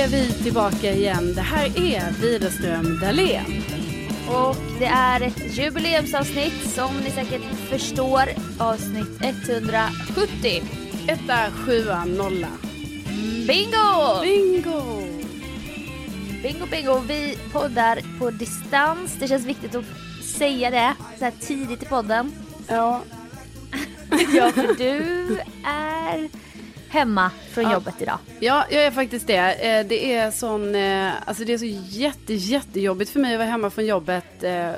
Är vi tillbaka igen. Det här är Widerström Dahlén. Och det är ett jubileumsavsnitt som ni säkert förstår. Avsnitt 170. Etta, sjua, nolla. Bingo! Bingo! Bingo, bingo. Vi poddar på distans. Det känns viktigt att säga det så här tidigt i podden. Ja, Ja, för du är hemma från Ja. jobbet idag. ja, jag är faktiskt det. Eh, Det är sån, eh, alltså det är så jätte, jättejobbigt för mig att vara hemma från jobbet eh,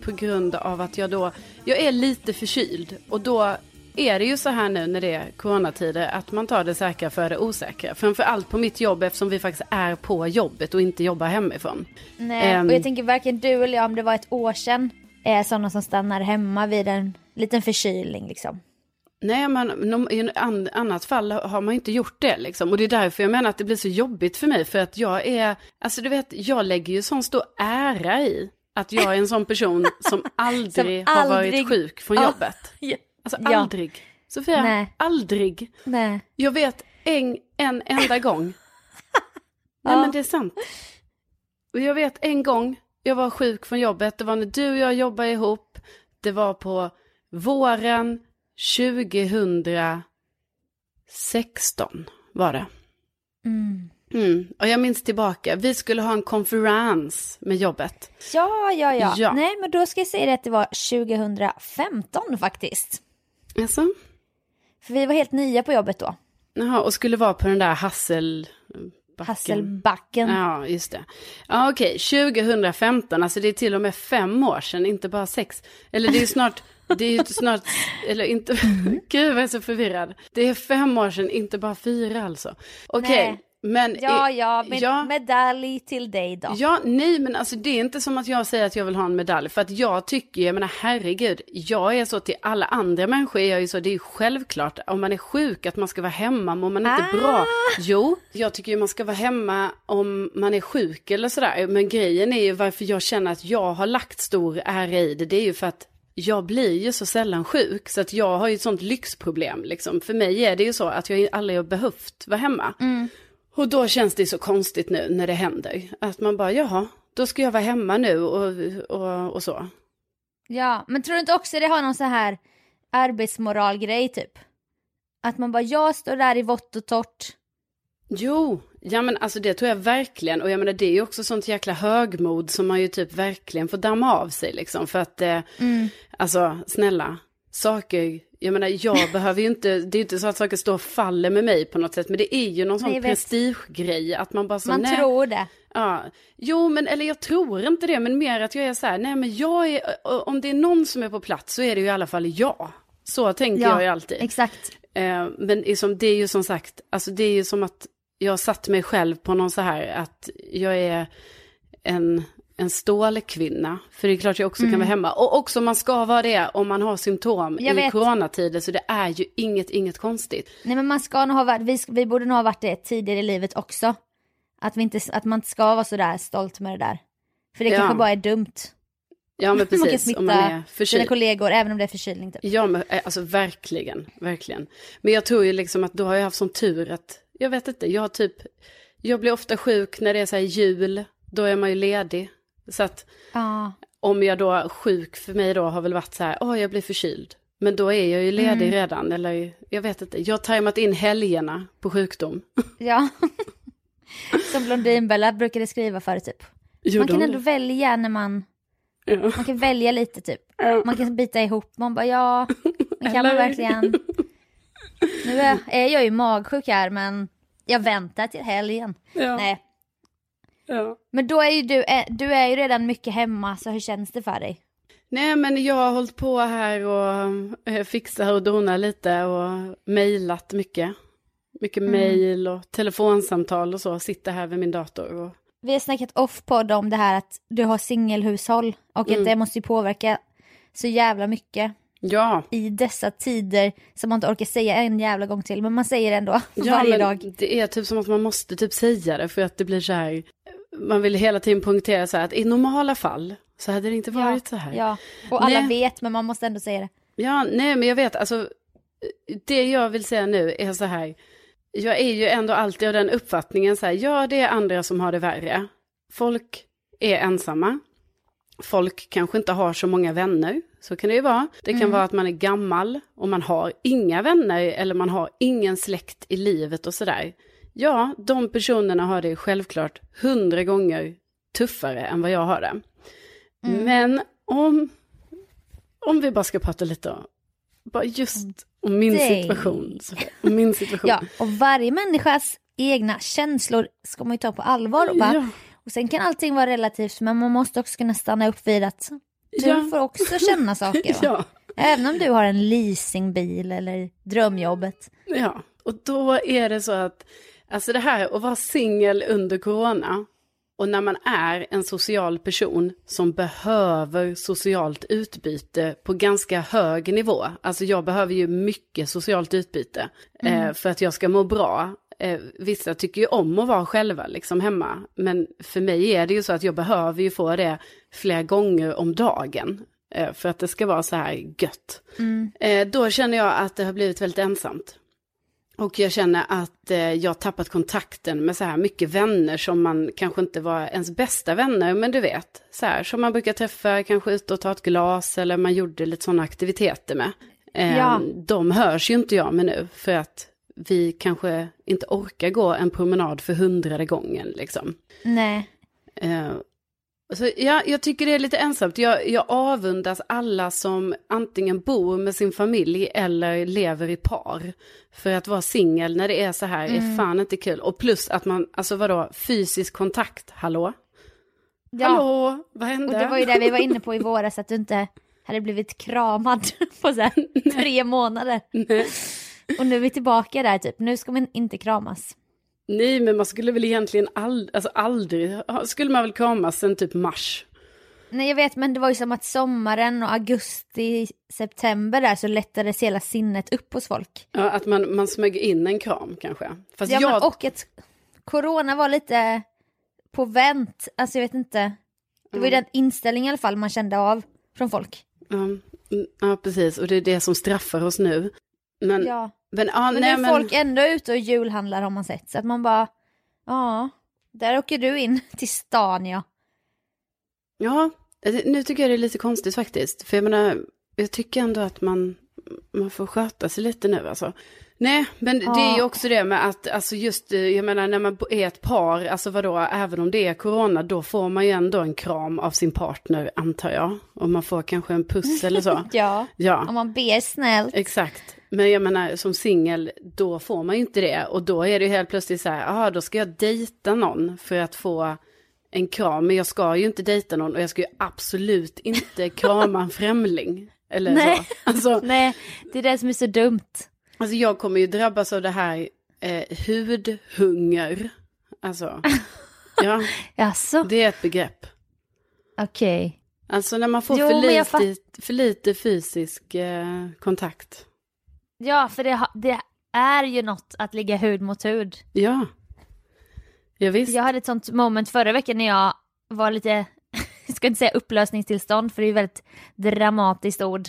på grund av att jag då, jag är lite förkyld och då är det ju så här nu när det är coronatider att man tar det säkra för det osäkra. Framför allt på mitt jobb eftersom vi faktiskt är på jobbet och inte jobbar hemifrån. Nej, Ehm. och jag tänker varken du eller jag, om det var ett år sedan, är sådana som stannar hemma vid en liten förkylning liksom. Nej, men i ett an- annat fall har man inte gjort det liksom. Och det är därför jag menar att det blir så jobbigt för mig. För att jag är, alltså du vet, jag lägger ju sån stor ära i att jag är en sån person som aldrig har aldrig- varit sjuk från Ja. jobbet. Alltså Ja. aldrig. Sofia, Nej. aldrig. Nej. Jag vet en, en enda gång. Nej Ja. men det är sant. Och jag vet en gång jag var sjuk från jobbet. Det var när du och jag jobbade ihop. Det var på våren 2016 var det. Mm. Mm. Och jag minns tillbaka, vi skulle ha en konferens med jobbet. Ja, ja, ja, Ja. Nej, men då ska jag säga det att det var 2015 faktiskt. Alltså? För vi var helt nya på jobbet då. Jaha, och skulle vara på den där Hassel... Hasselbacken. Ja, just det. Ja, okej, 2015, alltså det är till och med fem år sedan, inte bara sex. Eller det är snart, det är ju snart, eller inte, gud vad jag är så förvirrad. Det är fem år sedan, inte bara fyra alltså. Okej, Nej. men... Ja, ja, men ja. medalj till dig då. Ja, nej men alltså det är inte som att jag säger att jag vill ha en medalj. För att jag tycker, jag menar herregud, jag är så till alla andra människor är jag ju så, det är ju självklart om man är sjuk att man ska vara hemma, mår man inte Ah. bra. Jo, jag tycker ju man ska vara hemma om man är sjuk eller sådär. Men grejen är ju varför jag känner att jag har lagt stor ära i det, det är ju för att jag blir ju så sällan sjuk, så att jag har ju ett sånt lyxproblem liksom. För mig är det ju så att jag aldrig har behövt vara hemma. Och då känns det så konstigt nu när det händer. Att man bara, jaha, då ska jag vara hemma nu och, och, och så. Ja, men tror du inte också det har någon så här arbetsmoralgrej typ? Att man bara, jag står där i vått och torrt. Jo, ja men alltså det tror jag verkligen. Och jag menar det är ju också sånt jäkla högmod som man ju typ verkligen får damma av sig liksom. För att, eh, alltså snälla, saker, jag menar jag behöver ju inte, det är ju inte så att saker står och faller med mig på något sätt. Men det är ju någon sån prestigegrej att man bara så, Man nej. tror det. Ja, jo men eller jag tror inte det, men mer att jag är så här, nej men jag är, om det är någon som är på plats så är det ju i alla fall jag. Så tänker jag ju alltid. Exakt. Eh, men liksom, det är ju som sagt, alltså det är ju som att jag satt mig själv på någon så här att jag är en en stålkvinna. För det är klart jag också Mm. kan vara hemma. Och också man ska vara det om man har symptom Jag i vet. coronatider. Så det är ju inget, inget konstigt. Nej men man ska nog ha varit, vi, vi borde nog ha varit det tidigare i livet också. Att, vi inte, att man inte ska vara sådär stolt med det där. För det Ja. kanske bara är dumt. Ja men man kan precis, smitta om man är sina förkyld. kollegor även om det är förkylning typ. Ja men eh, alltså verkligen, verkligen. Men jag tror ju liksom att då har jag haft sån tur att, jag vet inte, jag har typ, jag blir ofta sjuk när det är så här jul, då är man ju ledig. Så att Ja. om jag då, sjuk för mig då har väl varit så här, åh jag blir förkyld. Men då är jag ju ledig Mm. redan, eller jag vet inte, jag har tajmat in helgerna på sjukdom. ja. Som Blondinbella brukade skriva förr typ. Man Gjorde kan hon ändå välja när man, Ja. man kan välja lite typ. Ja. Man kan bita ihop, man bara ja, men kan man verkligen. Nu är, är jag ju magsjuk här men jag väntar till helgen. Ja. Nej, Ja. men då är ju du, är, du är ju redan mycket hemma så hur känns det för dig? Nej men jag har hållit på här och eh, fixar och donar lite och mejlat mycket. Mycket mejl och telefonsamtal och så, sitter här vid min dator. Och... Vi har snackat off-podd om det här att du har singelhushåll och Mm. att det måste ju påverka så jävla mycket Ja, i dessa tider som man inte orkar säga en jävla gång till men man säger det ändå ja varje dag. det är typ som att man måste typ säga det för att det blir så här, man vill hela tiden poängtera så här att i normala fall så hade det inte varit så här. Ja, och alla Nej. vet men man måste ändå säga det. Ja, nej men jag vet, alltså det jag vill säga nu är så här, jag är ju ändå alltid av den uppfattningen så här, ja det är andra som har det värre. Folk är ensamma. Folk kanske inte har så många vänner, så kan det ju vara. Det kan vara att man är gammal och man har inga vänner eller man har ingen släkt i livet och sådär. Ja, de personerna har det självklart hundra gånger tuffare än vad jag har det. Men om, om vi bara ska prata lite bara just om min Dig. situation. Om min situation. Ja, och varje människas egna känslor ska man ju ta på allvar. Och, bara, Ja. Och sen kan allting vara relativt men man måste också kunna stanna upp vid att du Ja. får också känna saker. Ja. Även om du har en leasingbil eller drömjobbet. Ja, och då är det så att, alltså det här att vara singel under corona och när man är en social person som behöver socialt utbyte på ganska hög nivå. Alltså jag behöver ju mycket socialt utbyte eh, för att jag ska må bra. Eh, vissa tycker ju om att vara själva liksom hemma. Men för mig är det ju så att jag behöver ju få det flera gånger om dagen. Eh, för att det ska vara så här gött. Eh, då känner jag att det har blivit väldigt ensamt. Och jag känner att eh, jag har tappat kontakten med så här mycket vänner som man kanske inte var ens bästa vänner, men du vet, så här som man brukar träffa, kanske ut och ta ett glas eller man gjorde lite sådana aktiviteter med. Ja. De hörs ju inte jag med nu, för att vi kanske inte orkar gå en promenad för hundrade gången liksom. Nej. Eh, så ja, jag tycker det är lite ensamt. Jag, jag avundas alla som antingen bor med sin familj eller lever i par. För att vara singel när det är så här är fan inte kul. Och plus att man, alltså vadå, fysisk kontakt, hallå? Ja. Hallå, vad hände? Och det var ju det vi var inne på i våras att du inte hade blivit kramad på så här tre månader. Och nu är vi tillbaka där typ, nu ska man inte kramas. Nej, men man skulle väl egentligen ald alltså aldrig, skulle man väl kramas sen typ mars. Nej jag vet men det var ju som att sommaren och augusti, september där så lättades hela sinnet upp hos folk. Ja, att man, man smög in en kram kanske. Fast Ja, jag, men, och att corona var lite på vänt, alltså jag vet inte. Det var ju den inställningen i alla fall man kände av från folk. Ja, mm, ja, precis. Och det är det som straffar oss nu. Men, Ja. men, ja, Men nej, nu är folk ändå ute och julhandlar har man sett. Så att man bara, ja, där åker du in till stan ja. Ja, nu tycker jag det är lite konstigt faktiskt. För jag menar, jag tycker ändå att man, man får sköta sig lite nu alltså. Nej, men det är ju Ja. också det med att, alltså just, eh, jag menar när man är ett par, alltså vadå, även om det är corona, då får man ju ändå en kram av sin partner, antar jag. Och man får kanske en puss eller så. Ja, Ja. om man ber snällt. Exakt. Men jag menar som singel, då får man ju inte det. Och då är det ju helt plötsligt så här, aha, då ska jag dejta någon för att få en kram. Men jag ska ju inte dejta någon och jag ska ju absolut inte krama en främling. Eller Nej. så. Alltså, Nej, det är det som är så dumt. Alltså jag kommer ju drabbas av det här eh, hudhunger. Alltså, ja, Jaså? det är ett begrepp. Okej. Alltså när man får Jo, för, lite, för lite fysisk eh, kontakt. Ja, för det, det är ju något att ligga hud mot hud. Ja. Ja, visst. Jag hade ett sånt moment förra veckan när jag var lite, jag ska inte säga upplösningstillstånd för det är ju väldigt dramatiskt ord.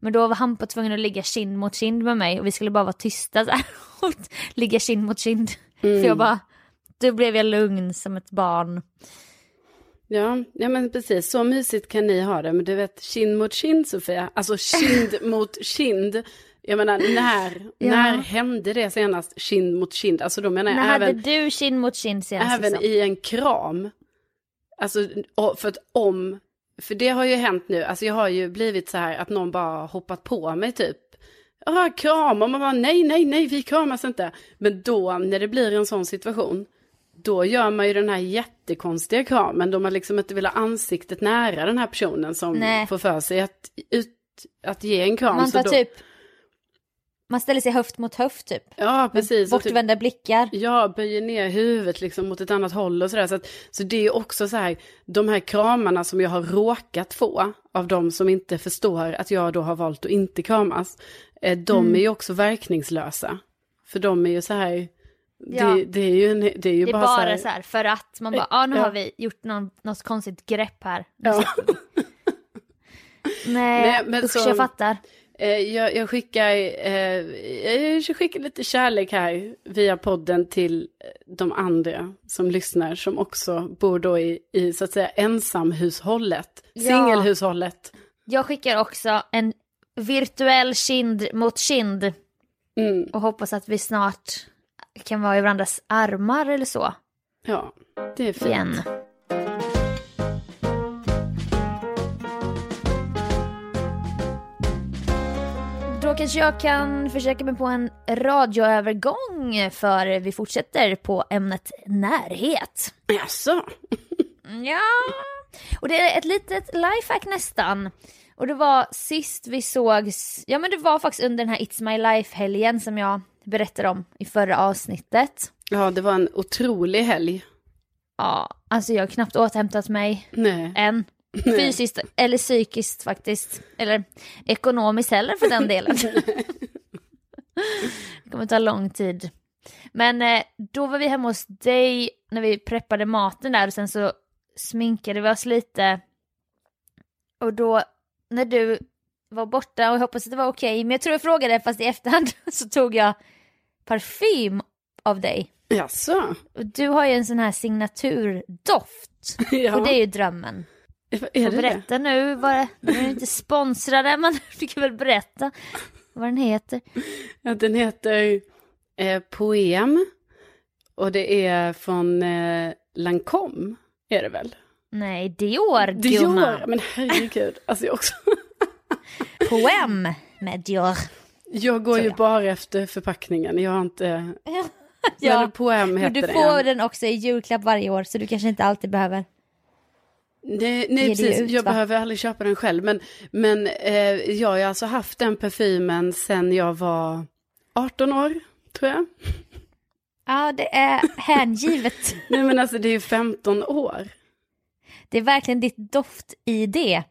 Men då var Hampa tvungen att ligga kind mot kind med mig och vi skulle bara vara tysta så här. och ligga kind mot kind. För jag bara, då blev jag lugn som ett barn. Ja, ja, men precis. Så mysigt kan ni ha det. Men du vet, kind mot kind, Sofia. Alltså kind mot kind. Jag menar, när, Ja. när hände det senast kind mot kind? Alltså då menar jag När hade även, du kind mot kind senast? även liksom? i en kram. Alltså, för att om, för det har ju hänt nu, alltså jag har ju blivit så här att någon bara hoppat på mig typ. Ja, kram, och man bara nej, nej, nej, vi kramas inte. Men då, när det blir en sån situation, då gör man ju den här jättekonstiga kramen, då man liksom inte vill ha ansiktet nära den här personen som Nej. får för sig att, ut, att ge en kram. Man Så tar då, typ, man ställer sig höft mot höft typ. Ja, precis. typ- Bortvända blickar. Ja, böjer ner huvudet liksom mot ett annat håll och sådär. Så, att, så det är också så här, de här kramarna som jag har råkat få av de som inte förstår att jag då har valt att inte kramas. Eh, de Mm. är ju också verkningslösa. För de är ju så här, Ja. det, det är ju, en, det är ju Det är bara, bara, så här, så här för att man bara, ja ah, nu Ja. har vi gjort någon, något konstigt grepp här. Nu Ja. Nej, Nej, men usch så- jag fattar. Eh, jag, jag, skickar, eh, jag skickar lite kärlek här via podden till eh, de andra som lyssnar som också bor då i, i så att säga ensamhushållet, Ja. singelhushållet. Jag skickar också en virtuell kind mot kind Mm, och hoppas att vi snart kan vara i varandras armar eller så ja, det är fint. igen. Kanske jag kan försöka mig på en radioövergång för vi fortsätter på ämnet närhet. Jaså? Ja, och det är ett litet lifehack nästan. Och det var sist vi sågs, ja men det var faktiskt under den här It's My Life-helgen som jag berättade om i förra avsnittet. Ja, det var en otrolig helg. Ja, alltså jag har knappt återhämtat mig Nej. än. Fysiskt eller psykiskt faktiskt. Eller ekonomiskt heller för den delen. det kommer ta lång tid. Men eh, då var vi hemma hos dig när vi preppade maten där och sen så sminkade vi oss lite. Och då när du var borta och jag hoppas att det var okej, men jag tror jag frågade fast i efterhand så tog jag parfym av dig. Jaså? Och du har ju en sån här signaturdoft. Ja. Och det är ju drömmen. Är Får det berätta nu vad det, nu är inte sponsrade men du kan väl berätta vad den heter. Ja, den heter eh, Poem. Och det är från eh, Lancome, är det väl? Nej, Dior Dior, gumman. men herregud. Alltså jag också. Poem med Dior. Jag går Så ju bara efter förpackningen. Jag har inte... Ja. Ja. Poem Men heter du den. får den också i julklapp varje år så du kanske inte alltid behöver. Nej, nej precis. ut, jag va? behöver aldrig köpa den själv. Men, men eh, jag har alltså haft den parfymen sen jag var 18 år, tror jag. Ja, det är hängivet. Nej men alltså det är ju 15 år. Det är verkligen ditt doft-ID.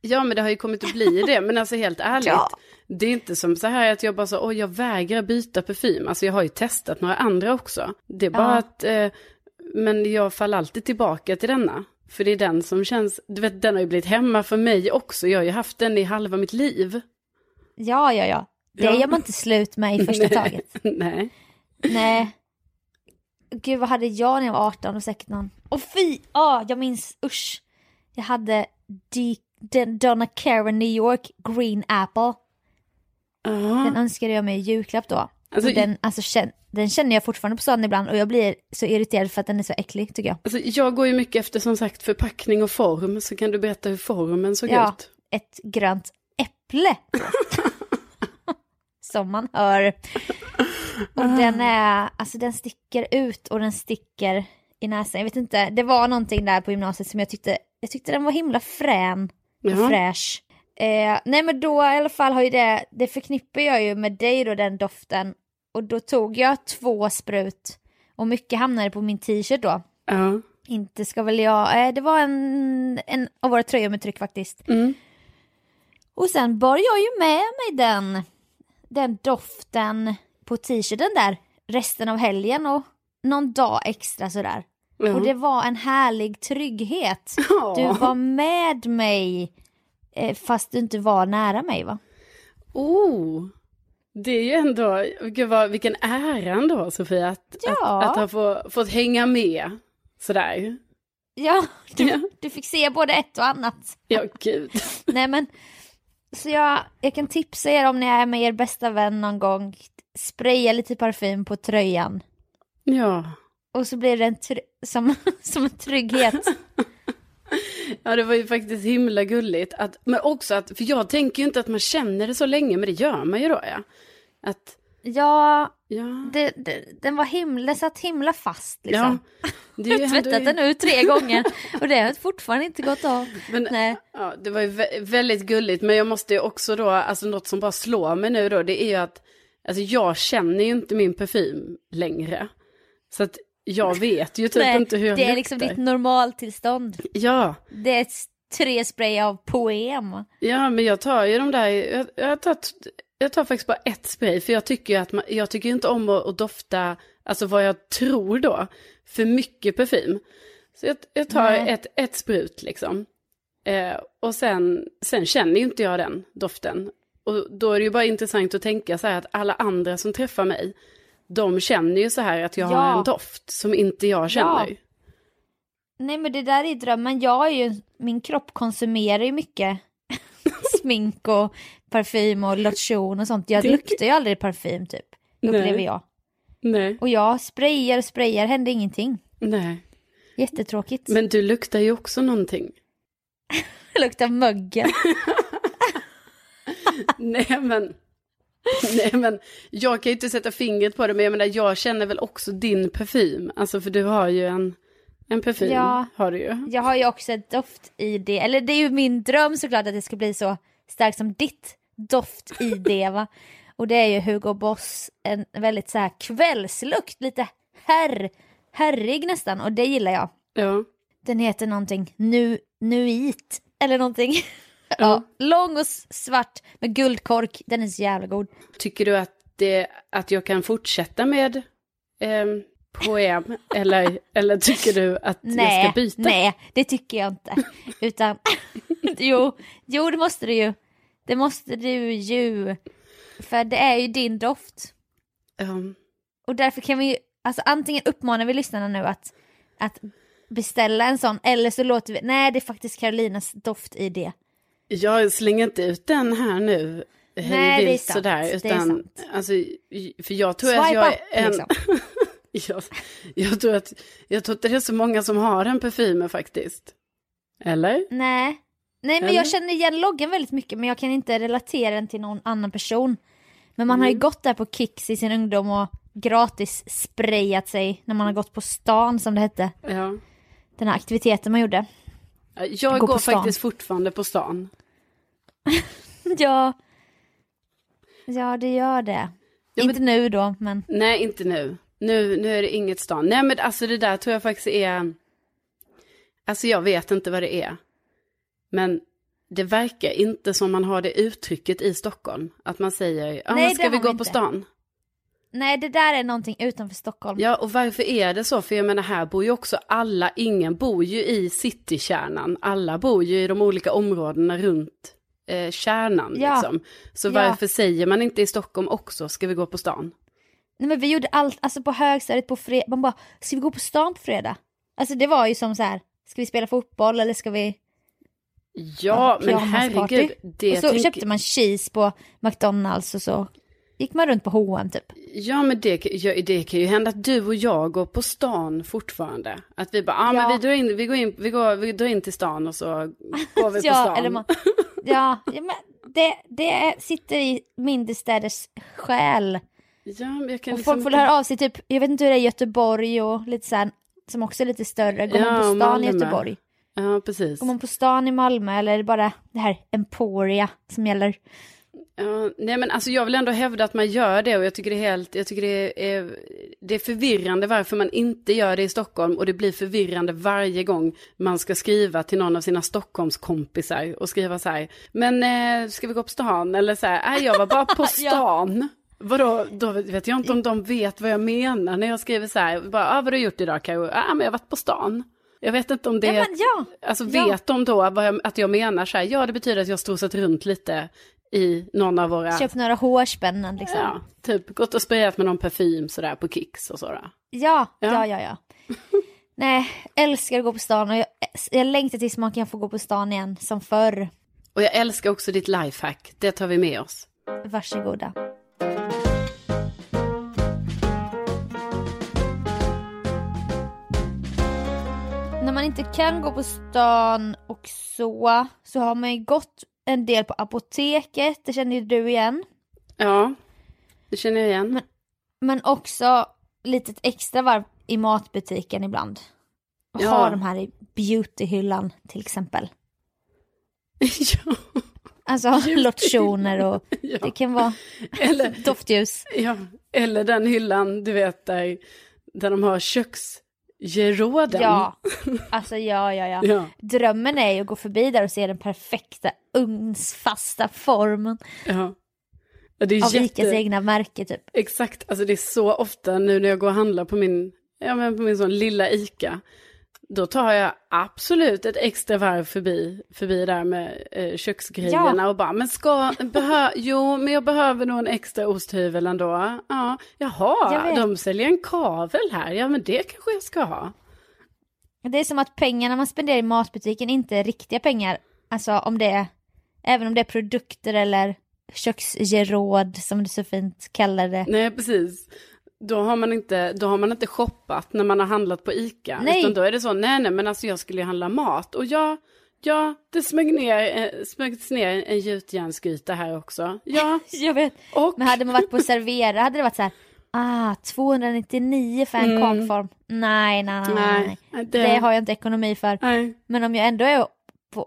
Ja men det har ju kommit att bli det. Men alltså helt ärligt. Ja. Det är inte som så här att jag bara så, oj jag vägrar byta parfym. Alltså jag har ju testat några andra också. Det är bara Ja. att, eh, men jag faller alltid tillbaka till denna. För det är den som känns, du vet den har ju blivit hemma för mig också. Jag har ju haft den i halva mitt liv. Ja, ja, ja. Det Ja. gör man inte slut med i första taget. Nej. Nej. Gud vad hade jag när jag var 18 och säkert någon. Och fy! Ja, jag minns, usch. Jag hade D- den Donna Karen New York Green Apple. Ja. Den önskade jag mig i julklapp då. Alltså, och den, alltså, känn, den känner jag fortfarande på stan ibland och jag blir så irriterad för att den är så äcklig tycker jag. Alltså, jag går ju mycket efter som sagt förpackning och form. Så kan du berätta hur formen såg Ja, ut? ett grönt äpple. Som man hör. Och den är, alltså den sticker ut och den sticker i näsan. Jag vet inte, det var någonting där på gymnasiet som jag tyckte, jag tyckte den var himla frän och Jaha. fräsch. Eh, nej men då i alla fall har ju det, det förknippar jag ju med dig då den doften. Och då tog jag två sprut och mycket hamnade på min t-shirt då. Ja. inte ska väl jag, eh, det var en, en av våra tröjor med tryck faktiskt. Mm. Och sen bar jag ju med mig den, den doften på t-shirten där resten av helgen och någon dag extra sådär. Ja. Och det var en härlig trygghet. Ja. Du var med mig fast du inte var nära mig va? Oh, det är ju ändå, gud vad, vilken ära ändå Sofia, att, Ja. att, att ha få, fått hänga med sådär. Ja, du, Ja. du fick se både ett och annat. Ja, gud. Nej men, så jag, jag kan tipsa er om ni är med er bästa vän någon gång, spraya lite parfym på tröjan. Ja. Och så blir det en som, som en trygghet. ja, det var ju faktiskt himla gulligt. Att, men också att, för jag tänker ju inte att man känner det så länge, men det gör man ju då ja. Att, Ja, ja. det, det, den var himla, satt himla fast Ja, liksom. det är ju jag har tvättat den nu tre gånger och det har fortfarande inte gått av. Men, Nej. Ja, det var ju vä- väldigt gulligt, men jag måste ju också då, alltså något som bara slår mig nu då, det är ju att, alltså jag känner ju inte min parfym längre. Så att jag vet ju typ Nej, inte hur jag det är luktar. liksom ditt normaltillstånd. Ja, Det är tre spray av poem. ja, men jag tar ju de där, jag, jag, tar, jag tar faktiskt bara ett spray, för jag tycker att man, jag tycker inte om att, att dofta, alltså vad jag tror då, för mycket parfym. Så jag, jag tar Nej. ett, ett sprut liksom. Eh, och sen, sen känner ju inte jag den doften. Och då är det ju bara intressant att tänka så här att alla andra som träffar mig, de känner ju så här att jag Ja. har en doft som inte jag känner. Nej men det där är drömmen. Jag är ju, min kropp konsumerar ju mycket smink och parfym och lotion och sånt. Jag Det- luktar ju aldrig parfym typ, upplever Nej. jag. Nej, Och jag sprayar och sprayar, händer ingenting. nej. Jättetråkigt. Men du luktar ju också någonting. Luktar mögel. Nej men, nej men, jag kan ju inte sätta fingret på det, men jag menar, jag känner väl också din parfym. Alltså för du har ju en, en parfym, Ja. har du ju. Jag har ju också ett doft i det, eller det är ju min dröm såklart att det ska bli så starkt som ditt doft i det va. Och det är ju Hugo Boss, en väldigt så här kvällslukt, lite herr, herrig nästan och det gillar jag. Ja. Den heter någonting nu, Nuit eller någonting. ja, lång och svart med guldkork, den är så jävla god. Tycker du att, det, att jag kan fortsätta med ehm, poem, eller, eller tycker du att jag Nej, ska byta? nej, det tycker jag inte. Utan, jo, jo det måste du ju. Det måste du ju. För det är ju din doft. Ehm, Och därför kan vi ju, alltså antingen uppmanar vi lyssnarna nu att, att beställa en sån, eller så låter vi, nej det är faktiskt Carolinas doft i det. Jag slänger inte ut den här nu. Nej, det är sant, Sådär, det är utan, sant. alltså, för jag tror att Swipe jag up, är en... liksom. jag, jag, tror att, jag tror att det är så många som har den parfymen faktiskt. Eller? Nej. Nej men Eller? jag känner igen loggan väldigt mycket men jag kan inte relatera den till någon annan person. Men man har ju gått där på Kicks i sin ungdom och gratis sprayat sig när man har gått på stan som det hette. Ja. Den här aktiviteten man gjorde. Jag Gå går stan. faktiskt fortfarande på stan. Ja. Ja det gör det. Ja, inte nu då men. Nej, inte nu. nu. Nu är det inget stan. Nej, men alltså det där tror jag faktiskt är... Alltså jag vet inte vad det är. Men det verkar inte som man har det uttrycket i Stockholm. Att man säger, ja det ska vi gå vi på inte. stan? Nej det där är någonting utanför Stockholm. Ja, och varför är det så? För jag menar, här bor ju också alla, ingen bor ju i citykärnan. Alla bor ju i de olika områdena runt eh, kärnan. Ja. Liksom. Så Ja. varför säger man inte i Stockholm också, ska vi gå på stan? Nej men vi gjorde allt, alltså på högstadiet på fredag, man bara, ska vi gå på stan på fredag? Alltså det var ju som så här, ska vi spela fotboll eller ska vi Ja, men herregud. Det och så tänk- köpte man cheese på McDonalds och så gick man runt på H&M typ. Ja, men det, det kan ju hända att du och jag går på stan fortfarande. Att vi bara, ah, Ja. men vi drar, in, vi, går in, vi, går, vi drar in till stan och så går vi på ja, stan. eller man, ja, ja, men det, det sitter i mindre städers själ. ja, jag kan Och liksom folk får höra av sig typ, jag vet inte hur det är i Göteborg och lite så här, som också är lite större. Går man Ja, på stan Malmö. i Göteborg? Ja, precis. Går man på stan i Malmö eller är det bara det här Emporia som gäller? Ja, nej men alltså jag vill ändå hävda att man gör det och jag tycker det är helt, jag tycker det är, det är förvirrande varför man inte gör det i Stockholm och det blir förvirrande varje gång man ska skriva till någon av sina Stockholmskompisar och skriva så här, men eh, ska vi gå på stan eller så här, nej jag var bara på stan. Vadå, då vet jag inte om de vet vad jag menar när jag skriver så här, bara, ah, vad har du gjort idag? Ja, ah, men jag har varit på stan. Jag vet inte om det, Ja, men ja. alltså Ja. vet de då jag, att jag menar så här, ja det betyder att jag strosat runt lite i någon av våra, Köpt några hårspännen liksom. ja, typ gått och sprayat med någon parfym sådär på Kicks och sådär. Ja, Ja. ja, ja, ja. Nej, älskar att gå på stan och jag, jag längtar tills man kan få gå på stan igen som förr. Och jag älskar också ditt lifehack, det tar vi med oss. Varsågoda. När man inte kan gå på stan och så, så har man ju gått en del på apoteket, det känner ju du igen. Ja, det känner jag igen. Men- Men också litet extra varv i matbutiken ibland. Och Ja. ha de här i beautyhyllan till exempel. ja, Alltså lotioner och ja. det kan vara Eller, doftljus. ja, eller den hyllan, du vet, där, där de har köksgeråden. Ja, alltså ja, ja, ja. Ja, Drömmen är ju att gå förbi där och se den perfekta ugnsfasta formen ja. Ja, det är av jätte... egna märke typ. Exakt, alltså det är så ofta nu när jag går och handlar på min, ja men på min sån lilla Ica. Då tar jag absolut ett extra varv förbi, förbi där med eh, köksgrejerna och bara, men ska, behö, jo men jag behöver nog en extra osthyvel ändå. Ja, jaha, de säljer en kavel här, ja men det kanske jag ska ha. Det är som att pengarna man spenderar i matbutiken inte är riktiga pengar. Alltså om det är, även om det är produkter eller köksgeråd som det så fint kallar det. Nej, precis. Då har, man inte, då har man inte shoppat när man har handlat på Ica. Nej. Utan då är det så, nej nej men alltså jag skulle ju handla mat. Och ja, ja det smög ner, eh, smögs ner en gjutjärnsgryta här också. Ja, Jag vet. och... Men hade man varit på Servera hade det varit så här, ah 299 för en kakform. Nej, nej, nej, nej. Nej, Det... det har jag inte ekonomi för. Nej, Men om jag ändå är på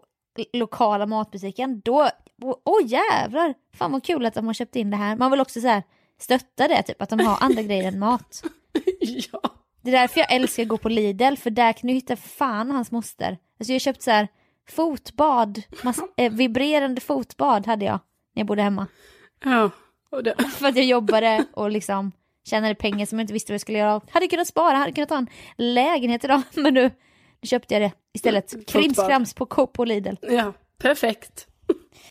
lokala matbutiken, då, åh oh, jävlar, fan vad kul att de har köpt in det här. Man vill också så här stötta det, typ att de har andra grejer än mat. ja. Det är därför jag älskar att gå på Lidl, för där kan du hitta fan hans moster. Alltså jag har köpt så här fotbad, eh, vibrerande fotbad hade jag när jag bodde hemma. Ja, och det, För att jag jobbade och liksom tjänade pengar som jag inte visste vad jag skulle göra. Hade kunnat spara, hade kunnat ta en lägenhet idag, men nu, nu köpte jag det istället. Krimskrams på Coop och Lidl. ja, perfekt.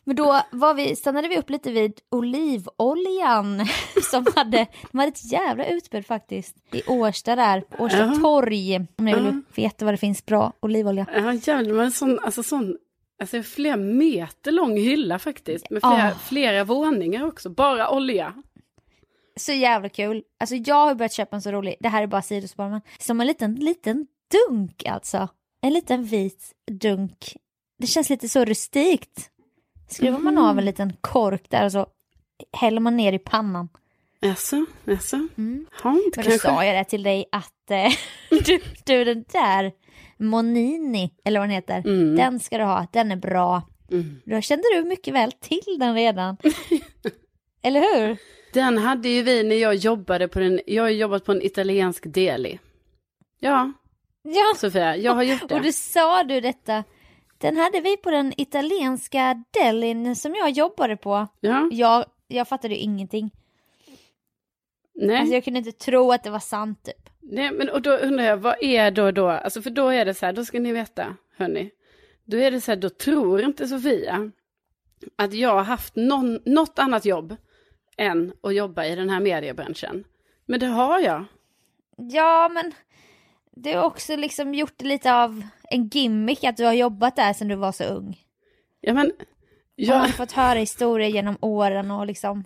Men då var vi, stannade vi upp lite vid olivoljan som hade, de hade ett jävla utbud faktiskt. I Årsta där, Årsta Ja. torg. Om ni vill veta var det finns bra olivolja. Ja, jävlar, men sån, alltså sån, alltså flera meter lång hylla faktiskt. Med flera, Ah. flera våningar också, bara olja. Så jävla kul. Alltså jag har börjat köpa en så rolig, det här är bara sidospår men som en liten, liten dunk alltså. En liten vit dunk. Det känns lite så rustikt. Skruvar man av en liten kork där och så häller man ner i pannan. Jaså, jaså. Mm. Ja, Men då kanske. sa jag det till dig att eh, du, du den där Monini, eller vad den heter, Mm. den ska du ha, den är bra. Mm. Då kände du mycket väl till den redan. eller hur? Den hade ju vi när jag jobbade på den, jag har jobbat på en italiensk deli. Ja, Ja, Sofia, jag har gjort det. och då sa du detta. Den hade vi på den italienska delin som jag jobbade på. Ja, Jag, jag fattade ju ingenting. nej. Alltså jag kunde inte tro att det var sant typ. nej, men och då undrar jag, vad är då då, alltså för då är det så här, då ska ni veta, hörni. Då är det så här, då tror inte Sofia att jag har haft någon, något annat jobb än att jobba i den här mediebranschen. Men det har jag. Ja, men du har också liksom gjort lite av en gimmick att du har jobbat där sedan du var så ung. Ja, men, Jag har ja, fått höra historier genom åren och liksom.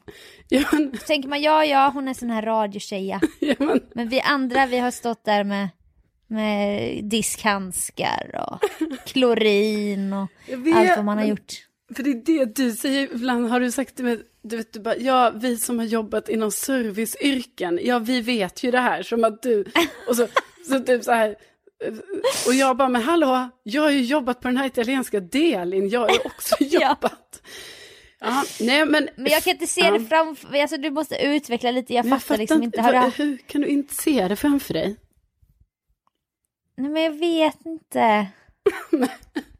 ja, men, Så tänker man, ja, ja, hon är sån här radiotjeja. ja, men, Men vi andra, vi har stått där med, med diskhandskar och klorin och vet, allt vad man har gjort. För det är det du säger, ibland har du sagt till mig, du vet, du bara, ja, vi som har jobbat inom serviceyrken, ja, vi vet ju det här, som att du, och så, så typ så här, och jag bara, men hallå, jag har ju jobbat på den här italienska delin, jag har ju också jobbat. Ja, nej men. Men jag kan inte se Ja. det framför alltså du måste utveckla lite, jag Men fattar liksom inte. Har vad-. Hur kan du inte se det framför dig? Nej men jag vet inte.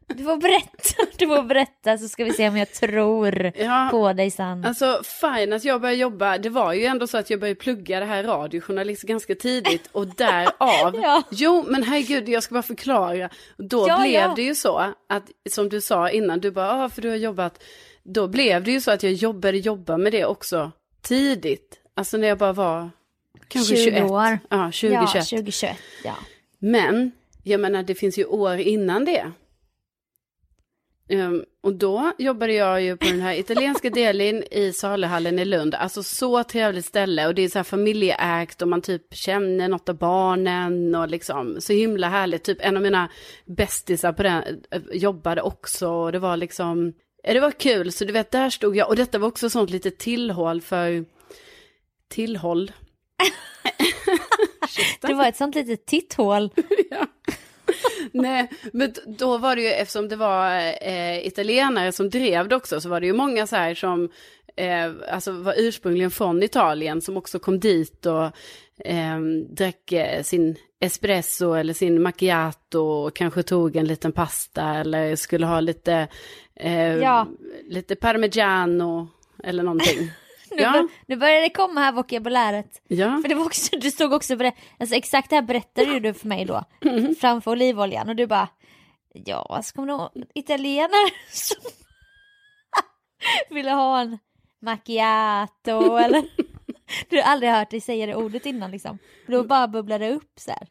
Du får berätta, du får berätta så ska vi se om jag tror Ja. på dig sen. Alltså fine att jag började jobba, det var ju ändå så att jag började plugga det här radiojournalist ganska tidigt och därav, Ja. jo men herregud jag ska bara förklara, då Ja, blev ja. det ju så att som du sa innan, du bara, ah, för du har jobbat, då blev det ju så att jag jobbade jobba med det också tidigt, alltså när jag bara var kanske 20 21, år. ja 20, ja, 21. 2021, ja. Men, jag menar det finns ju år innan det. Ehm, och då jobbade jag ju på den här italienska delen i Saluhallen i Lund. Alltså så trevligt ställe och det är så här familjeägt och man typ känner något av barnen och liksom så himla härligt. Typ en av mina bästisar på den eh, jobbade också och det var liksom, ja, det var kul. Så du vet, där stod jag och detta var också sånt litet tillhåll för, tillhåll. Det var ett sånt litet titthål. Nej, men då var det ju, eftersom det var eh, italienare som drev det också, så var det ju många så här som eh, alltså var ursprungligen från Italien som också kom dit och eh, drack eh, sin espresso eller sin macchiato och kanske tog en liten pasta eller skulle ha lite, eh, Ja. lite parmigiano eller någonting. Nu, ja, nu börjar det komma här vokabuläret. ja. För det var också, du stod också ber- alltså exakt det här berättade ju du för mig då, Mm. framför olivoljan och du bara, ja, så kommer det italienare som ville ha en macchiato eller du har aldrig hört dig säga det ordet innan liksom. Då bara bubblade det upp så här.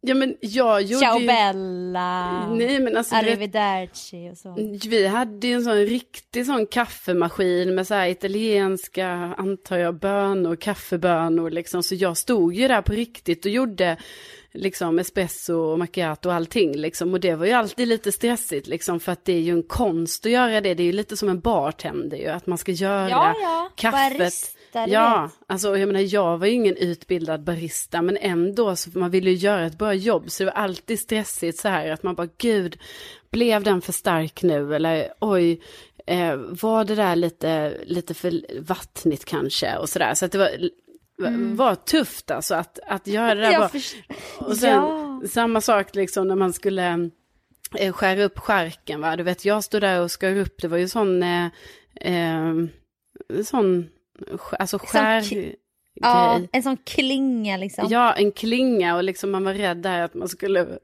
Ja men jag gjorde Ciao ju... bella, Nej men alltså vet, arrivederci och så. Vi hade ju en sån riktig sån kaffemaskin med så här italienska, antar jag, bönor, kaffebönor liksom. Så jag stod ju där på riktigt och gjorde liksom espresso och macchiato och allting liksom. Och det var ju alltid lite stressigt liksom för att det är ju en konst att göra det. Det är ju lite som en bartender ju, att man ska göra Ja, ja, kaffet. barista, du ja, vet. alltså jag menar jag var ju ingen utbildad barista men ändå så man ville ju göra ett bra jobb så det var alltid stressigt så här att man bara gud blev den för stark nu eller oj eh, var det där lite, lite för vattnigt kanske och sådär så att det var, var tufft alltså att, att göra det där bara. Och sen Ja. samma sak liksom när man skulle eh, skära upp skärken va. Du vet jag stod där och skar upp, det var ju sån, eh, eh, sån, alltså skär Ja, en sån klinga liksom. Ja, en klinga och liksom man var rädd där att man skulle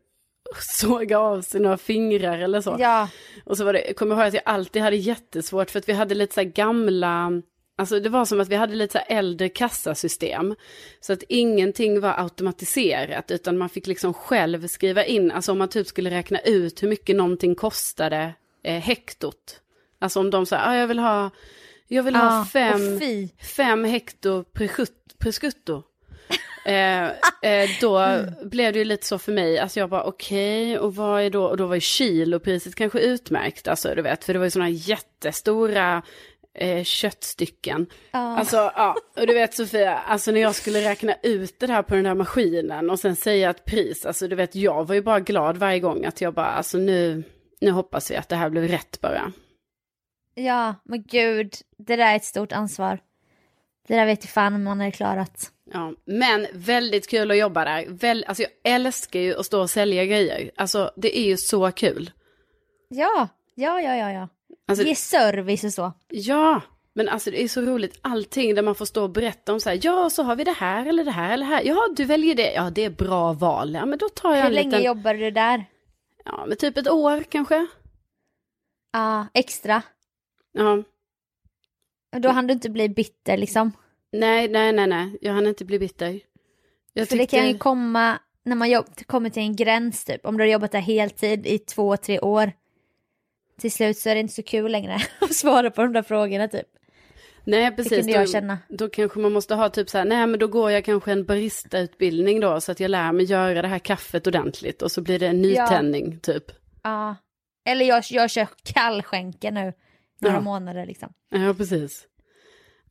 såga av sig några fingrar eller så. Ja. Och så var det, jag kommer ihåg att jag alltid hade jättesvårt för att vi hade lite så här gamla, alltså det var som att vi hade lite så här äldre kassasystem. Så att ingenting var automatiserat utan man fick liksom själv skriva in, alltså om man typ skulle räkna ut hur mycket någonting kostade eh, hektot. Alltså om de sa, ah, jag vill ha, jag vill ha Ja, fem, fem hekto prosciutto. eh, eh, då blev det ju lite så för mig, alltså jag bara okej, och vad är då, och då var ju kilopriset kanske utmärkt, alltså du vet, för det var ju sådana jättestora eh, köttstycken. Alltså ja, och du vet Sofia, alltså när jag skulle räkna ut det här på den här maskinen och sen säga ett pris, alltså du vet, jag var ju bara glad varje gång att jag bara, alltså nu, nu hoppas vi att det här blir rätt bara. Ja, men gud, det där är ett stort ansvar. Det där vet ju fan om man hade klarat. Ja, men väldigt kul att jobba där. Väl, alltså jag älskar ju att stå och sälja grejer. Alltså det är ju så kul. Ja, ja, ja, ja, ja. Alltså, Ge service och så. Ja, men alltså det är så roligt. Allting där man får stå och berätta om så här. Ja, så har vi det här eller det här eller det här. Ja, du väljer det. Ja, det är bra val. Ja, men då tar jag Hur en länge liten. jobbade du där? Ja, men typ ett år kanske. Ja, extra. Ja, då hann du inte bli bitter liksom. nej, nej, nej, nej. Jag hann inte bli bitter. Jag För det kan ju komma när man jobb, kommer till en gräns typ. Om du har jobbat där heltid i två, tre år. Till slut så är det inte så kul längre att svara på de där frågorna typ. Nej, precis. kunde jag då, känna. Då kanske man måste ha typ så här, nej men då går jag kanske en baristautbildning då, så att jag lär mig göra det här kaffet ordentligt och så blir det en nytändning typ. Ja. Eller jag, jag kör kallskänka nu. Några Ja. månader liksom. Ja, precis.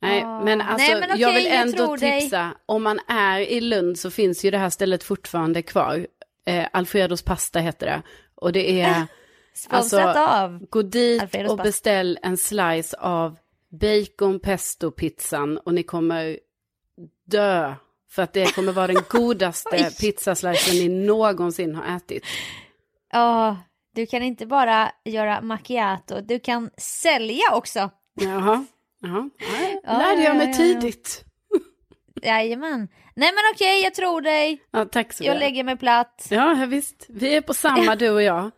Nej, men alltså Nej, men okej, jag vill jag ändå dig. tipsa, om man är i Lund så finns ju det här stället fortfarande kvar. Eh, Alfredos pasta heter det. Och det är, Alltså, av. gå dit Alfredos och pasta. beställ en slice av bacon pesto pizzan och ni kommer dö. För att det kommer vara den godaste pizzaslicen ni någonsin har ätit. Ja, du kan inte bara göra macchiato, du kan sälja också. Jaha, jaha. Ja, lärde ja, jag mig tidigt. Jajamän. Nej men okej, jag tror dig. Ja, tack så Jag lägger mig platt. Ja, visst. Vi är på samma, du och jag.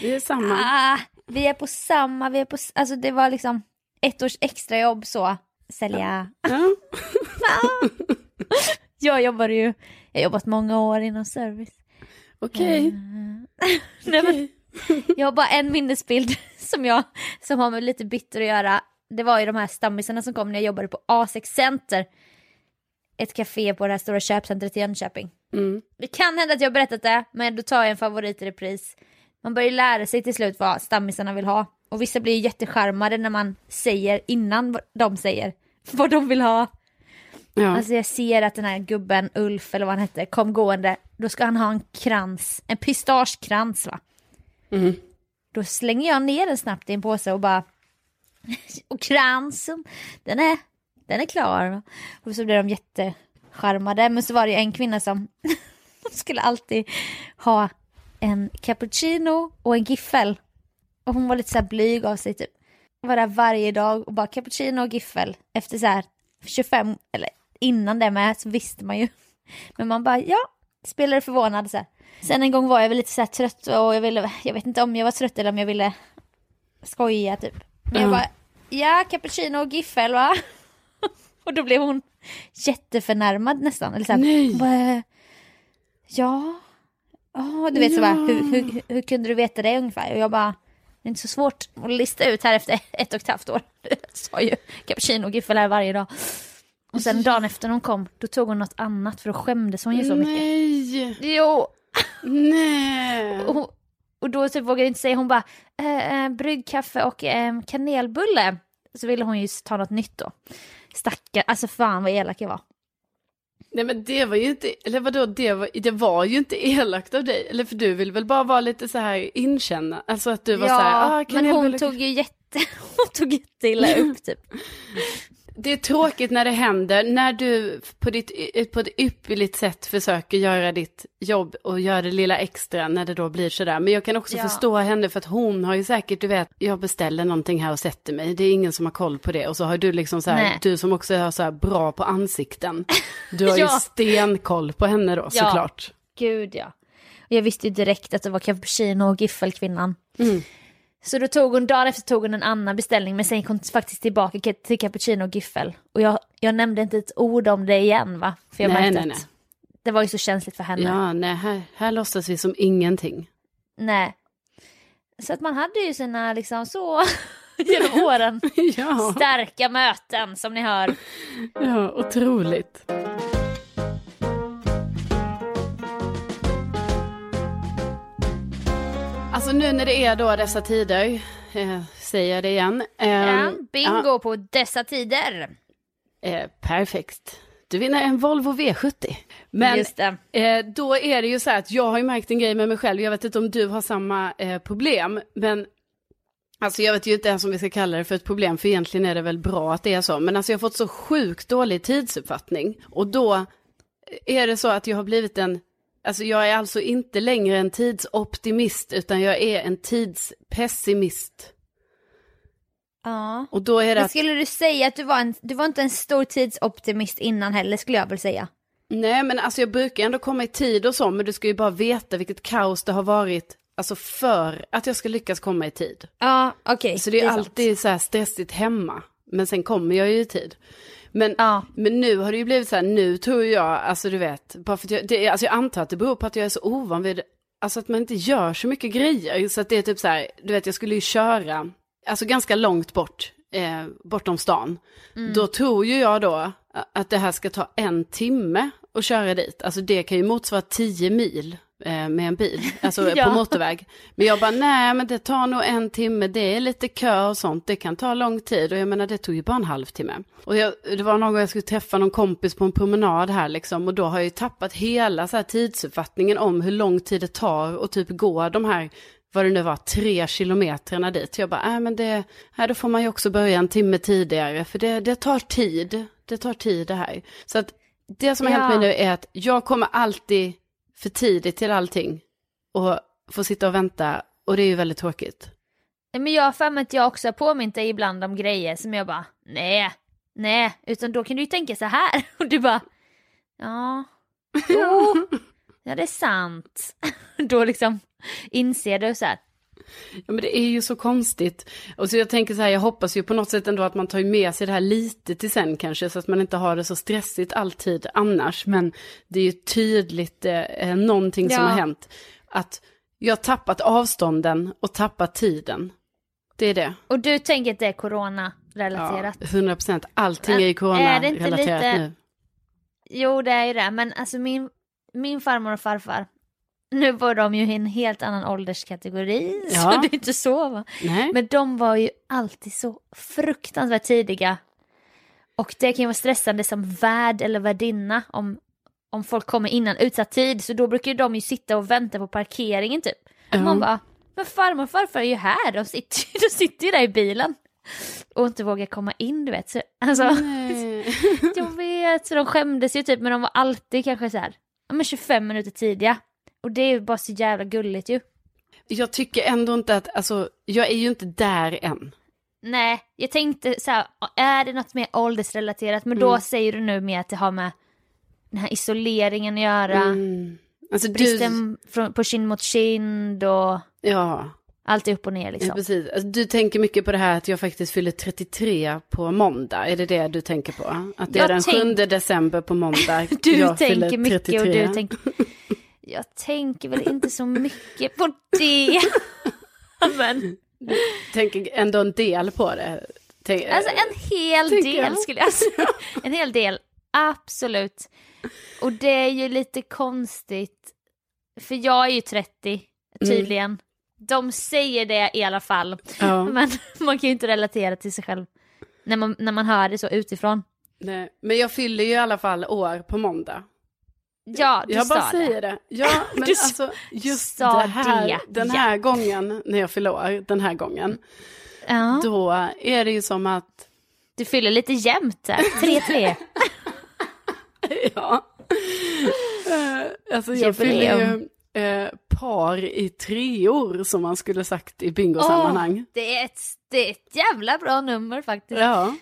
Vi är samma. Ah, vi är på samma, vi är på, alltså det var liksom ett års extrajobb så, sälja. Ja. Jag jobbade ju, jag har jobbat många år inom service. Okej. Nej, men, jag har bara en minnesbild som, jag, som har med lite bitter att göra. Det var ju de här stammisarna som kom när jag jobbade på A6 Center. Ett café på det här stora köpcentret i Jönköping. Mm. Det kan hända att jag har berättat det, men då tar jag en favorit i repris. Man börjar ju lära sig till slut vad stammisarna vill ha. Och vissa blir ju jättecharmade när man säger innan de säger vad de vill ha. Ja. Alltså jag ser att den här gubben, Ulf eller vad han hette, kom gående. Då ska han ha en krans, en pistagekrans va. Mm. Då slänger jag ner den snabbt i en påse och bara... Och kransen, den är, den är klar. Och så blir de jättecharmade. Men så var det en kvinna som skulle alltid ha en cappuccino och en giffel. Och hon var lite så här blyg av sig typ. Var där varje dag och bara cappuccino och giffel. Efter så här 25, eller innan det med så visste man ju. Men man bara ja, spelade förvånad så här. Sen en gång var jag väl lite så trött och jag ville, jag vet inte om jag var trött eller om jag ville skoja typ. Men jag Ja. bara, ja cappuccino och giffel va? och då blev hon jätteförnärmad nästan. Eller så här, bara, ja, ja du vet så bara, hur, hur, hur kunde du veta det ungefär? Och jag bara, det är inte så svårt att lista ut här efter ett och ett halvt år. Jag sa ju cappuccino och giffel här varje dag. Och sen dagen efter hon kom, då tog hon något annat för då skämdes hon ju så mycket. Nej. Jo, Nej. och, och då typ vågade jag inte säga, hon bara, eh, eh, bryggkaffe och eh, kanelbulle. Så ville hon ju ta något nytt då. Stackar, alltså fan vad elak jag var. Nej men det var ju inte, eller vadå, det var, det var ju inte elakt av dig. Eller för du vill väl bara vara lite så här inkänna. Alltså att du var så här, ah, men hon tog ju jätte, hon tog jätteilla upp typ. Det är tråkigt när det händer, när du på, ditt, på ett ypperligt sätt försöker göra ditt jobb och göra det lilla extra när det då blir sådär. Men jag kan också Ja. förstå henne för att hon har ju säkert, du vet, jag beställer någonting här och sätter mig. Det är ingen som har koll på det. Och så har du liksom så här, Nej. du som också är så här bra på ansikten. Du har ju Ja. stenkoll på henne då Ja. såklart. Gud ja. Jag visste ju direkt att det var cappuccino och giffelkvinnan. Mm. Så då tog hon, dagen efter tog hon en annan beställning men sen kom hon faktiskt tillbaka till cappuccino och giffel. Och jag, jag nämnde inte ett ord om det igen va? För jag Nej, märkte nej, nej. att det var ju så känsligt för henne. Ja, nej, här, här låtsas vi som ingenting. Nej. Så att man hade ju sina liksom så genom åren Ja, starka möten som ni hör. ja, otroligt. Alltså nu när det är då dessa tider, eh, säger jag det igen. Eh, Ja, bingo ja, på dessa tider. eh, perfekt. Du vinner en Volvo V70. Men eh, då är det ju så här att jag har ju märkt en grej med mig själv. Jag vet inte om du har samma eh, problem. Men alltså jag vet ju inte ens om vi ska kalla det för ett problem. För egentligen är det väl bra att det är så. Men alltså jag har fått så sjukt dålig tidsuppfattning. Och då är det så att jag har blivit en, alltså jag är alltså inte längre en tidsoptimist. Utan jag är en tidspessimist. Ja. Och då är det Men skulle du säga att du var, en, du var inte en stor tidsoptimist innan heller skulle jag väl säga. nej men alltså jag brukar ändå komma i tid och så. Men du ska ju bara veta vilket kaos det har varit. Alltså för att jag ska lyckas komma i tid. Ja, okej. Så det är, sant. alltid så här stressigt hemma. Men sen kommer jag ju i tid. Men, Ja. men nu har det ju blivit så här, nu tror jag, alltså du vet, bara för att jag, det, alltså jag antar att det beror på att jag är så ovan vid, alltså att man inte gör så mycket grejer. Så att det är typ så här, du vet jag skulle ju köra, alltså ganska långt bort, eh, bortom stan. Mm. Då tror ju jag då att det här ska ta en timme att köra dit. Alltså det kan ju motsvara 10 mil med en bil, alltså Ja. på motorväg. Men jag bara, nej men det tar nog en timme, det är lite kö och sånt, det kan ta lång tid. Och jag menar det tog ju bara en halvtimme. Och jag, det var någon gång jag skulle träffa någon kompis på en promenad här liksom, och då har jag ju tappat hela så här tidsuppfattningen om hur lång tid det tar och typ gå de här vad det nu var, tre kilometrarna dit. Jag bara, äh, men det, här då får man ju också börja en timme tidigare, för det, det tar tid. Det tar tid det här. Så att det som har hänt Ja. mig nu är att jag kommer alltid för tidigt till allting och får sitta och vänta och det är ju väldigt tråkigt. Men jag har för mig att jag också har påmint dig ibland om grejer som jag bara, nej, nej, utan då kan du ju tänka så här och du bara, ja, jo, ja det är sant. Då liksom inser du så här, Ja, men det är ju så konstigt. Och så jag tänker så här, jag hoppas ju på något sätt ändå att man tar ju med sig det här lite till sen kanske, så att man inte har det så stressigt alltid annars. Men det är ju tydligt eh, någonting som Ja. har hänt. Att jag har tappat avstånden och tappat tiden. Det är det. och du tänker att det är Ja, corona-relaterat? 100 procent. Allting är ju Men är inte corona-relaterat lite- nu. Jo, det är ju det, men alltså min, min farmor och farfar, nu var de ju i en helt annan ålderskategori, så Ja. det är inte så va? Nej. Men de var ju alltid så fruktansvärt tidiga. Och det kan ju vara stressande som värd eller värdinna om, om folk kommer innan utsatt tid. Så då brukar de ju sitta och vänta på parkeringen typ. Ja. Man bara, men farmor och farfar är ju här, de sitter, de sitter ju där i bilen. Och inte vågar komma in du vet. Så, alltså, jag vet, så de skämdes ju typ men de var alltid kanske så här, ja men 25 minuter tidiga. Och det är ju bara så jävla gulligt ju. Jag tycker ändå inte att, alltså, jag är ju inte där än. Nej, jag tänkte så här, är det något mer åldersrelaterat? Men då Mm. säger du nu med att det har med den här isoleringen att göra. Mm. Alltså du, Bristen från, på kind mot kind och ja. allt är upp och ner Ja, liksom. precis. Alltså, du tänker mycket på det här att jag faktiskt fyller 33 på måndag. Är det det du tänker på? Att det Jag är den tänk- 7 december på måndag. Du jag tänker mycket och 33. du tänker... Jag tänker väl inte så mycket på det. Men tänker ändå en del på det. Tänk, alltså en hel del jag. skulle jag säga. En hel del, absolut. Och det är ju lite konstigt. För jag är ju 30 tydligen. De säger det i alla fall. ja, Men man kan ju inte relatera till sig själv när man, när man hör det så utifrån. nej. Men jag fyller ju i alla fall år på måndag. Ja, du jag sa bara det. säger det. Ja, men Du alltså just det här, det, den ja. här gången när jag fyller år, den här gången, Ja, då är det ju som att, du fyller lite jämnt där. 3-3. ja. Eh, alltså jag fyller ju eh, par i treor som man skulle sagt i bingosammanhang. det, är ett, det är ett jävla bra nummer faktiskt. Ja,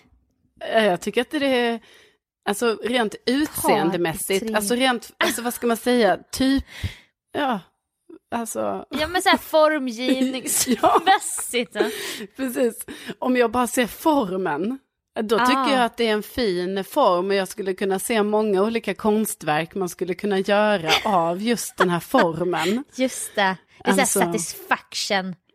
Eh, jag tycker att det är, alltså rent utseendemässigt, alltså rent, alltså vad ska man säga, typ, ja, alltså, Ja men såhär formgivningsmässigt. ja. precis. Om jag bara ser formen, då Ah. tycker jag att det är en fin form och jag skulle kunna se många olika konstverk man skulle kunna göra av just den här formen. Just det. Det är Alltså-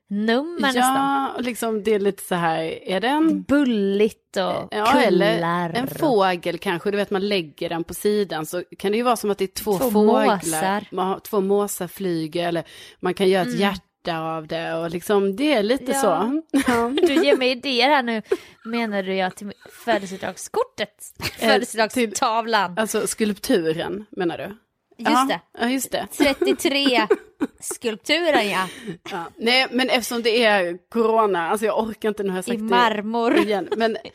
såhär satisfaction-nummer nästan. ja, liksom det är lite så här, är det en Bulligt och Ja, eller kullar. en fågel kanske, du vet man lägger den på sidan så kan det ju vara som att det är två, Två fåglar. måsar. Man två måsar flyger eller man kan göra ett hjärta av det och liksom det är lite Ja. så. Ja. Du ger mig idéer här nu, menar du jag till födelsedagskortet? Födelsedagstavlan. Alltså skulpturen menar du? Just ja. det. Ja, just det. 33 skulpturen ja, Ja. Nej, men eftersom det är corona, alltså jag orkar inte, nu har jag i sagt marmor. det igen. Men,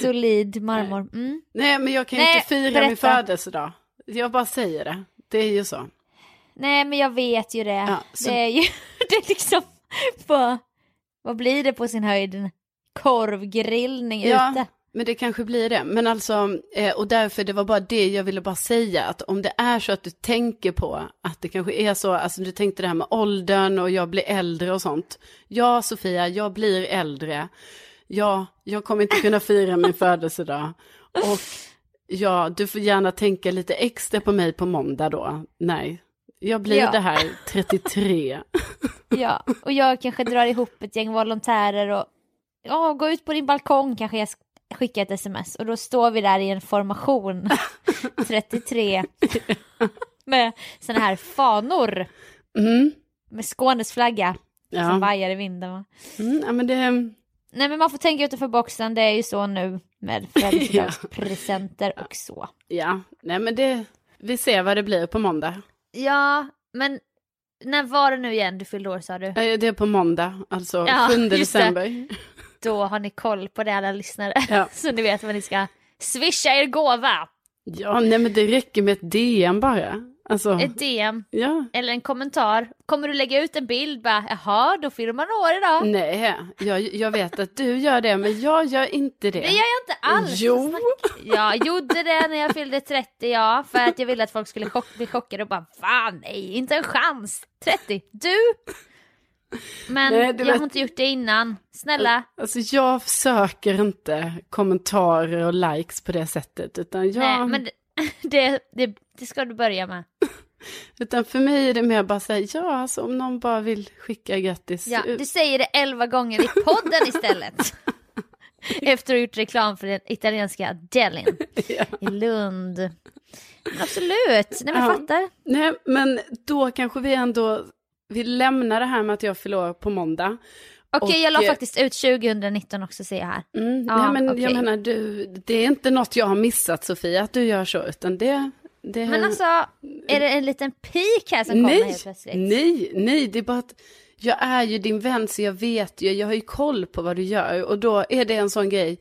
Solid marmor. Mm. nej, men jag kan ju inte fira min berätta. födelsedag. Jag bara säger det. Det är ju så. Nej men jag vet ju det. Ja, så- Det är ju det är liksom på, vad blir det på sin höjd? Korvgrillning Ja, ute. Men det kanske blir det. Men alltså, eh, och därför det var bara det jag ville bara säga, att om det är så att du tänker på att det kanske är så, alltså du tänkte det här med åldern och jag blir äldre och sånt. Ja, Sofia, jag blir äldre. Ja, jag kommer inte kunna fira min födelsedag. Och ja, du får gärna tänka lite extra på mig på måndag då. Nej, jag blir Ja. det här 33. Ja, och jag kanske drar ihop ett gäng volontärer och ja, gå ut på din balkong kanske jag sk- skickar ett sms och då står vi där i en formation 33 med sådana här fanor Mm, med Skånes flagga som ja. vajar i vinden. Mm, ja, men det... Nej men man får tänka utanför boxen, det är ju så nu med födelsedagspresenter och så. Ja, nej men det, vi ser vad det blir på måndag. Ja, men när var det nu igen du fyllde år sa du? Eh, Det är på måndag, alltså Ja, 7 just det. december. Då har ni koll på det alla lyssnare. Ja. Så ni vet vad ni ska swisha er gåva. Ja, nej men det räcker med ett DM bara. Alltså, Ett DM ja. eller en kommentar. Kommer du lägga ut en bild bara, jaha då fyller man år idag. Nej, jag, jag vet att du gör det, men jag gör inte det. Det gör jag inte alls. Jo. Jag gjorde det när jag fyllde 30 ja, för att jag ville att folk skulle chock, bli chockade och bara fan nej, inte en chans. 30, du? Men Nej, jag vet- har inte gjort det innan. Snälla, Alltså jag söker inte kommentarer och likes på det sättet, utan, jag, nej men det, det, det, det ska du börja med. utan för mig är det mer bara säga ja, alltså om någon bara vill skicka grattis. Ja, du säger det elva gånger i podden istället. Efter att ha gjort reklam för den italienska delin Ja. i Lund. Men absolut, nej men Ja. fattar. Nej, men då kanske vi ändå vill lämna det här med att jag förlorar på måndag. Okej, jag la eh, faktiskt ut 2019 också ser jag här. Mm, Ja, nej, men okej. jag menar, du, det är inte något jag har missat Sofia, att du gör så, utan det... det Men alltså, är det en liten pik här som kommer nej, helt plötsligt? nej, nej, det är bara att jag är ju din vän så jag vet ju, jag har ju koll på vad du gör och då är det en sån grej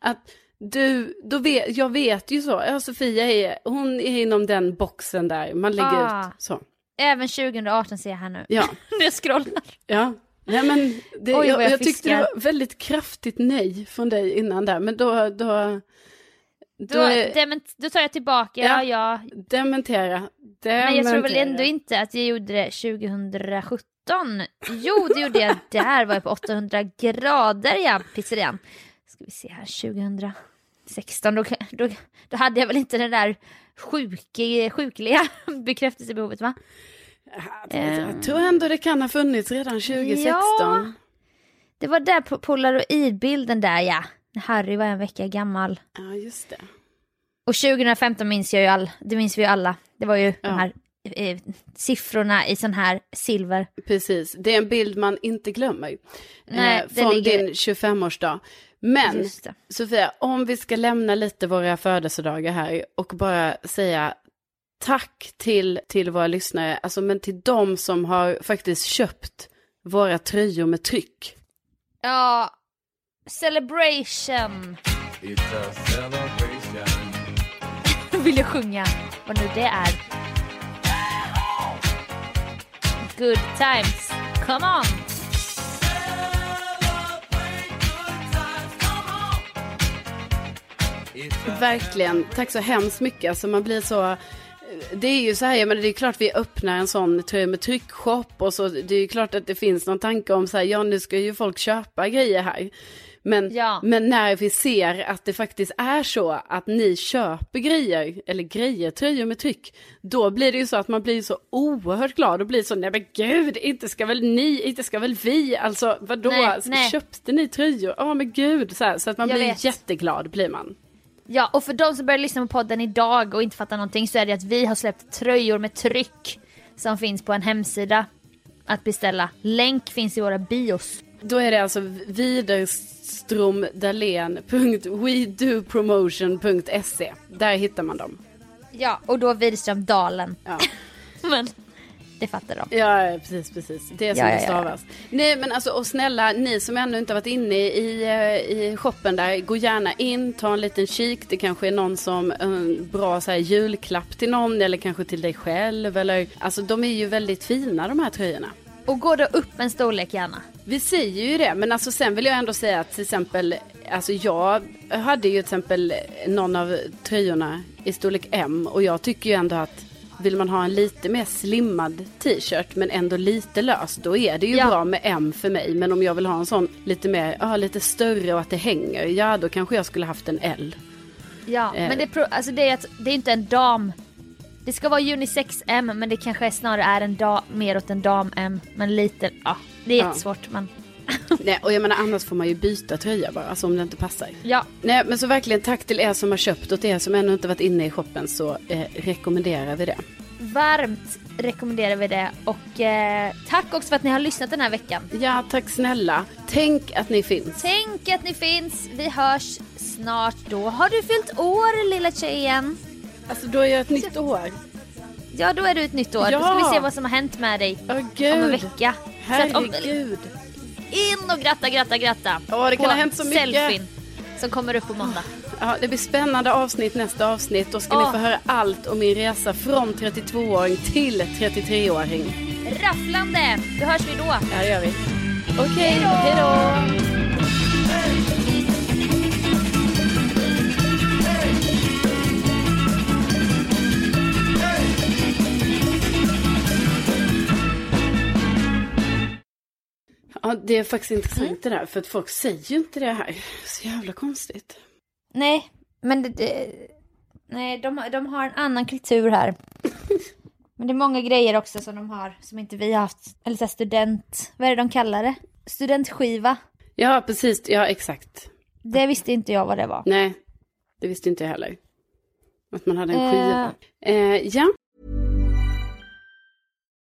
att du, då vet, jag vet ju så, ja Sofia är, hon är inom den boxen där, man lägger Ah. ut så. Även 2018 ser jag här nu. Ja, jag scrollar. ja. Nej men det, Oj, jag, jag jag tyckte det var väldigt kraftigt nej från dig innan där, men då, då, då, Då, är- dement, då tar jag tillbaka, Ja. ja, ja. dementera, Men jag tror väl dementera. ändå inte att jag gjorde det 2017. Jo, det gjorde jag. Där var jag på 800 grader, ja, pizzerian. Ska vi se här, 2016, då, då, då hade jag väl inte den där sjuke, sjukliga bekräftelsebehovet, va? Jag tror ändå det kan ha funnits redan 2016. Ja. Det var där på polaroidbilden där, ja. När Harry var en vecka gammal. Ja, just det. Och 2015 minns jag ju all, det minns vi ju alla. Det var ju de här eh, siffrorna i sån här silver. Precis, det är en bild man inte glömmer. Nej, eh, från ligger- din 25-årsdag. Men. Sofia, om vi ska lämna lite våra födelsedagar här och bara säga tack till, till våra lyssnare, alltså men till de som har faktiskt köpt våra tröjor med tryck. Ja, celebration vill jag sjunga, vad nu det är. Good times, come on! Verkligen, tack så hemskt mycket. Alltså man blir så... Det är ju så här, jag menar, det är klart vi öppnar en sån med tryckshop och så. Det är ju klart att det finns någon tanke om så här, ja nu ska ju folk köpa grejer här. Men, Ja. men när vi ser att det faktiskt är så att ni köper grejer, eller grejer, tröjor med tryck, då blir det ju så att man blir så oerhört glad och blir så, nej men gud, inte ska väl ni, inte ska väl vi, alltså vadå, Nej, nej. köpte ni tröjor? Ja men gud, så, här, så att man Jag blir vet. jätteglad blir man. Ja, och för de som börjar lyssna på podden idag och inte fattar någonting så är det att vi har släppt tröjor med tryck som finns på en hemsida att beställa. Länk finns i våra bios. Då är det alltså widerstromdalen.wedopromotion.se. Där hittar man dem. Ja, och då Widerström Dalen. Ja, Men det fattar de. ja precis, precis. Det är som Ja, ja, det ja. stavas. Nej, men alltså, och snälla, ni som ännu inte varit inne i, eh, i shoppen där, gå gärna in, ta en liten kik. Det kanske är någon som, en bra så här, julklapp till någon, eller kanske till dig själv. Eller, alltså, de är ju väldigt fina de här tröjorna. Och går då upp en storlek gärna. Vi säger ju det, men alltså sen vill jag ändå säga att till exempel, alltså jag hade ju till exempel någon av tröjorna i storlek M och jag tycker ju ändå att vill man ha en lite mer slimmad t-shirt men ändå lite lös, då är det ju Ja. bra med M för mig. Men om jag vill ha en sån lite mer, ja lite större och att det hänger, ja då kanske jag skulle haft en L. Ja, Eh. men det, alltså det är att det är inte en dam. Det ska vara unisex M men det kanske snarare är en dam, mer åt en dam M. Men lite, ja, det är Ja. jättesvårt men Nej, och jag menar annars får man ju byta tröja bara, alltså om det inte passar. ja. Nej, men så verkligen tack till er som har köpt och till er som ännu inte varit inne i shoppen så eh, rekommenderar vi det. Varmt rekommenderar vi det och eh, tack också för att ni har lyssnat den här veckan. Ja, tack snälla. Tänk att ni finns. Tänk att ni finns, vi hörs snart då. Har du fyllt år lilla tjejen? Alltså då är jag ett nytt år. Ja, då är du ett nytt år. Ja. Då ska vi se vad som har hänt med dig Åh om en gud. vecka. Herregud. In och gratta, gratta, gratta. Ja, det kan på ha hänt så mycket. selfien som kommer upp på måndag. Ja, det blir spännande avsnitt nästa avsnitt. Då ska Ja. ni få höra allt om min resa från 32-åring till 33-åring. Rafflande! Då hörs vi då. Ja, det gör vi. Okej, hej då! Ja, det är faktiskt intressant det där, för att folk säger ju inte det här. Så jävla konstigt. Nej, men det, det, nej, de, de har en annan kultur här. Men det är många grejer också som de har som inte vi har haft. Eller så student, vad är det de kallar det? Studentskiva. Ja, precis. Ja, exakt. Det visste inte jag vad det var. Nej, det visste inte jag heller. Att man hade en Eh. skiva. Eh, ja,